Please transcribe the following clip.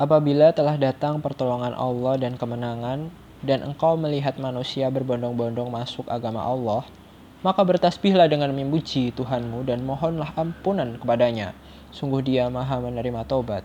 Apabila telah datang pertolongan Allah dan kemenangan, dan engkau melihat manusia berbondong-bondong masuk agama Allah, maka bertasbihlah dengan memuji Tuhanmu dan mohonlah ampunan kepadanya. Sungguh dia maha menerima taubat.